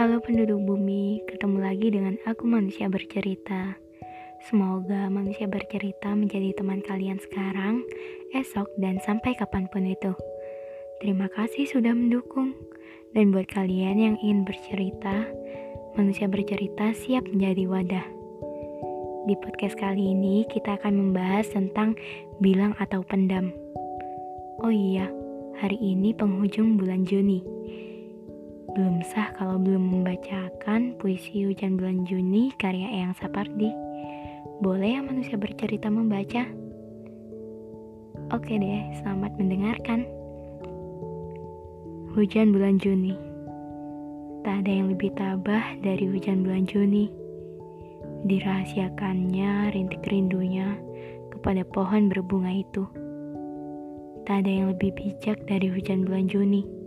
Halo penduduk bumi, ketemu lagi dengan aku manusia bercerita. Semoga manusia bercerita menjadi teman kalian sekarang, esok, dan sampai kapan pun itu. Terima kasih sudah mendukung. Dan buat kalian yang ingin bercerita, manusia bercerita siap menjadi wadah. Di podcast kali ini kita akan membahas tentang bilang atau pendam. Oh iya, hari ini penghujung bulan Juni. Belum sah kalau belum membacakan puisi Hujan Bulan Juni karya Eyang Sapardi. Boleh ya manusia bercerita membaca? Oke deh, selamat mendengarkan. Hujan bulan Juni Tak ada yang lebih tabah dari hujan bulan Juni Dirahasiakannya rintik rindunya kepada pohon berbunga itu Tak ada yang lebih bijak dari hujan bulan Juni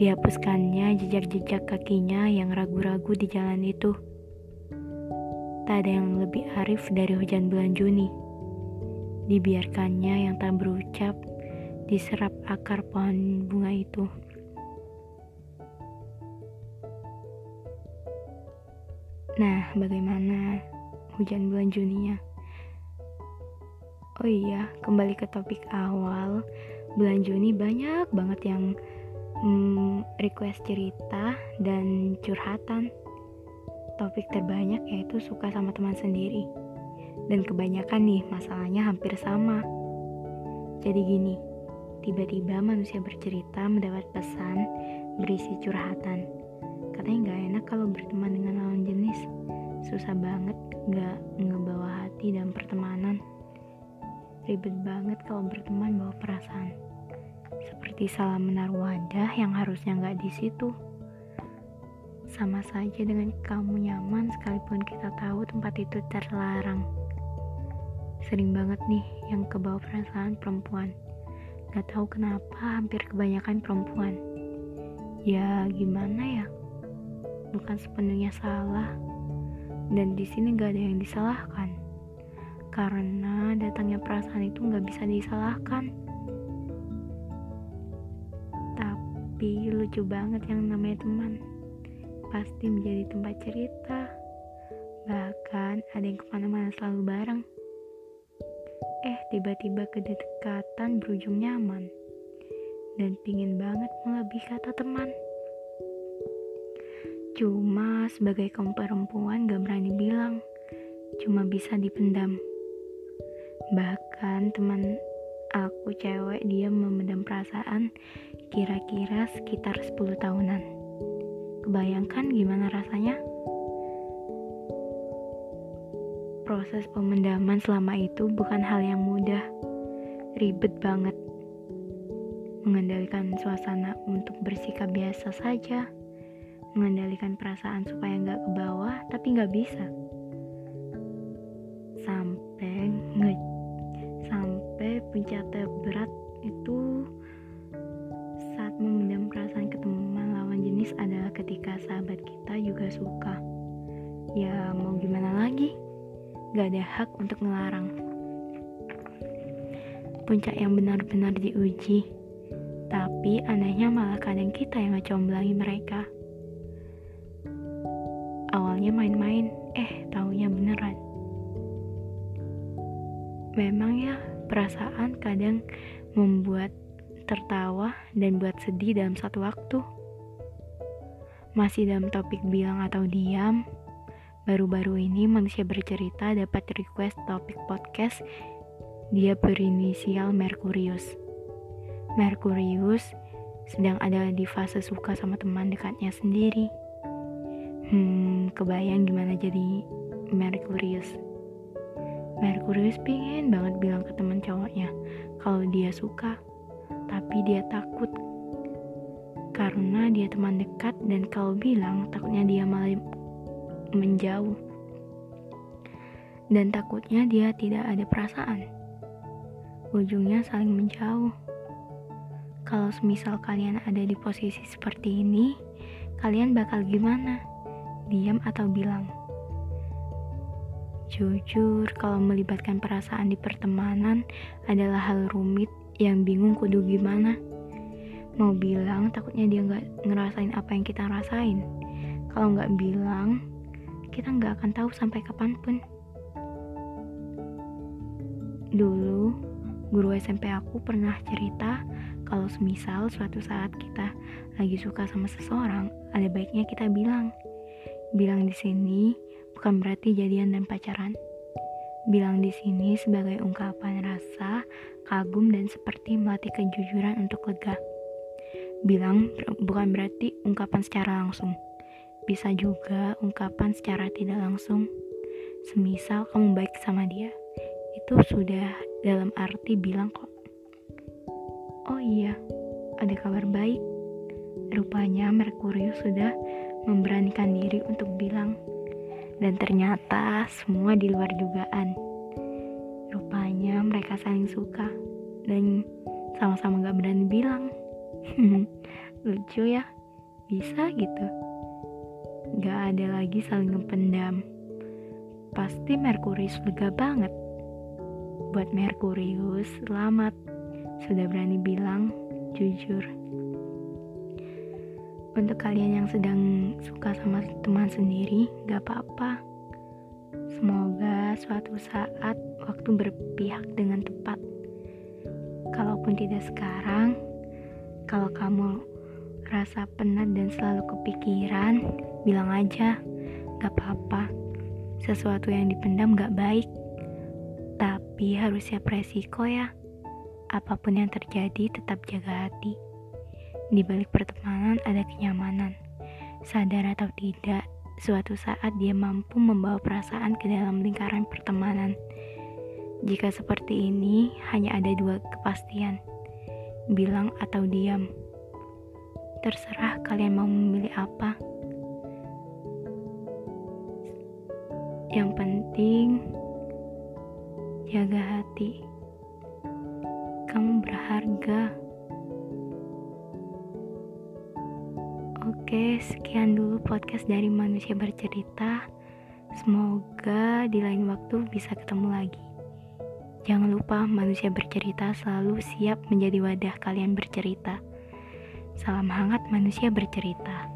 Dihapuskannya jejak-jejak kakinya yang ragu-ragu di jalan itu. Tak ada yang lebih arif dari hujan bulan Juni. Dibiarkannya yang tak berucap diserap akar pohon bunga itu. Nah, bagaimana hujan bulan Juninya? Oh iya, kembali ke topik awal. Bulan Juni banyak banget yang hmm, request cerita dan curhatan. Topik terbanyak yaitu suka sama teman sendiri. Dan kebanyakan nih masalahnya hampir sama. Jadi gini, tiba-tiba manusia bercerita mendapat pesan berisi curhatan. Katanya nggak enak kalau berteman dengan lawan jenis. Susah banget nggak ngebawa hati dan pertemanan. Ribet banget kalau berteman bawa perasaan seperti salah menaruh wadah yang harusnya nggak di situ. Sama saja dengan kamu nyaman sekalipun kita tahu tempat itu terlarang. Sering banget nih yang kebawa perasaan perempuan. Gak tahu kenapa hampir kebanyakan perempuan. Ya gimana ya? Bukan sepenuhnya salah. Dan di sini gak ada yang disalahkan. Karena datangnya perasaan itu gak bisa disalahkan lucu banget yang namanya teman. Pasti menjadi tempat cerita. Bahkan ada yang ke mana-mana selalu bareng. Eh, tiba-tiba kedekatan berujung nyaman. Dan pingin banget melebih kata teman. Cuma sebagai kaum perempuan gak berani bilang. Cuma bisa dipendam. Bahkan teman aku cewek dia memendam perasaan kira-kira sekitar 10 tahunan. Kebayangkan gimana rasanya? Proses pemendaman selama itu bukan hal yang mudah, ribet banget. Mengendalikan suasana untuk bersikap biasa saja, mengendalikan perasaan supaya nggak ke bawah, tapi nggak bisa. Puncak terberat itu memendam perasaan ke teman lawan jenis adalah ketika sahabat kita juga suka. Ya mau gimana lagi? Gak ada hak untuk melarang. Puncak yang benar-benar diuji. Tapi anehnya malah kadang kita yang ngecomblangi mereka. Awalnya main-main, eh taunya beneran. Memang ya, perasaan kadang membuat tertawa, dan buat sedih dalam satu waktu. Masih dalam topik bilang atau diam, baru-baru ini manusia bercerita dapat request topik podcast dia berinisial Merkurius. Merkurius sedang ada di fase suka sama teman dekatnya sendiri. Hmm, kebayang gimana jadi Merkurius. Merkurius pingin banget bilang ke teman cowoknya kalau dia suka tapi dia takut. Karena dia teman dekat dan kalau bilang takutnya dia malah menjauh. Dan takutnya dia tidak ada perasaan. Ujungnya saling menjauh. Kalau semisal kalian ada di posisi seperti ini kalian bakal gimana? Diam atau bilang jujur kalau melibatkan perasaan di pertemanan adalah hal rumit yang bingung kudu gimana. Mau bilang takutnya dia nggak ngerasain apa yang kita rasain. Kalau nggak bilang, kita nggak akan tahu sampai kapan pun. Dulu, guru SMP aku pernah cerita kalau semisal suatu saat kita lagi suka sama seseorang, ada baiknya kita bilang. Bilang di sini bukan berarti jadian dan pacaran. Bilang di sini sebagai ungkapan rasa, kagum dan seperti melatih kejujuran untuk lega. Bilang bukan berarti ungkapan secara langsung. Bisa juga ungkapan secara tidak langsung. Semisal kamu baik sama dia, itu sudah dalam arti bilang kok. Oh iya, ada kabar baik. Rupanya Merkurius sudah memberanikan diri untuk bilang. Dan ternyata semua di luar dugaan. Rupanya mereka saling suka dan sama-sama gak berani bilang. Lucu ya, bisa gitu. Gak ada lagi saling ngependam. Pasti Merkurius lega banget. Buat Merkurius, selamat. Sudah berani bilang jujur. Untuk kalian yang sedang suka sama teman sendiri, gak apa-apa. Semoga suatu saat waktu berpihak dengan tepat. Kalaupun tidak sekarang, kalau kamu rasa penat dan selalu kepikiran, bilang aja, gak apa-apa. Sesuatu yang dipendam gak baik, tapi harus siap resiko ya. Apa pun yang terjadi, tetap jaga hati. Di balik pertemanan ada kenyamanan. Sadar atau tidak, suatu saat dia mampu membawa perasaan ke dalam lingkaran pertemanan. Jika seperti ini, hanya ada dua kepastian: bilang atau diam. Terserah kalian mau memilih apa. Yang penting, jaga hati kamu berharga. Oke, sekian dulu podcast dari Manusia Bercerita. Semoga di lain waktu bisa ketemu lagi. Jangan lupa manusia bercerita selalu siap menjadi wadah kalian bercerita. Salam hangat manusia bercerita.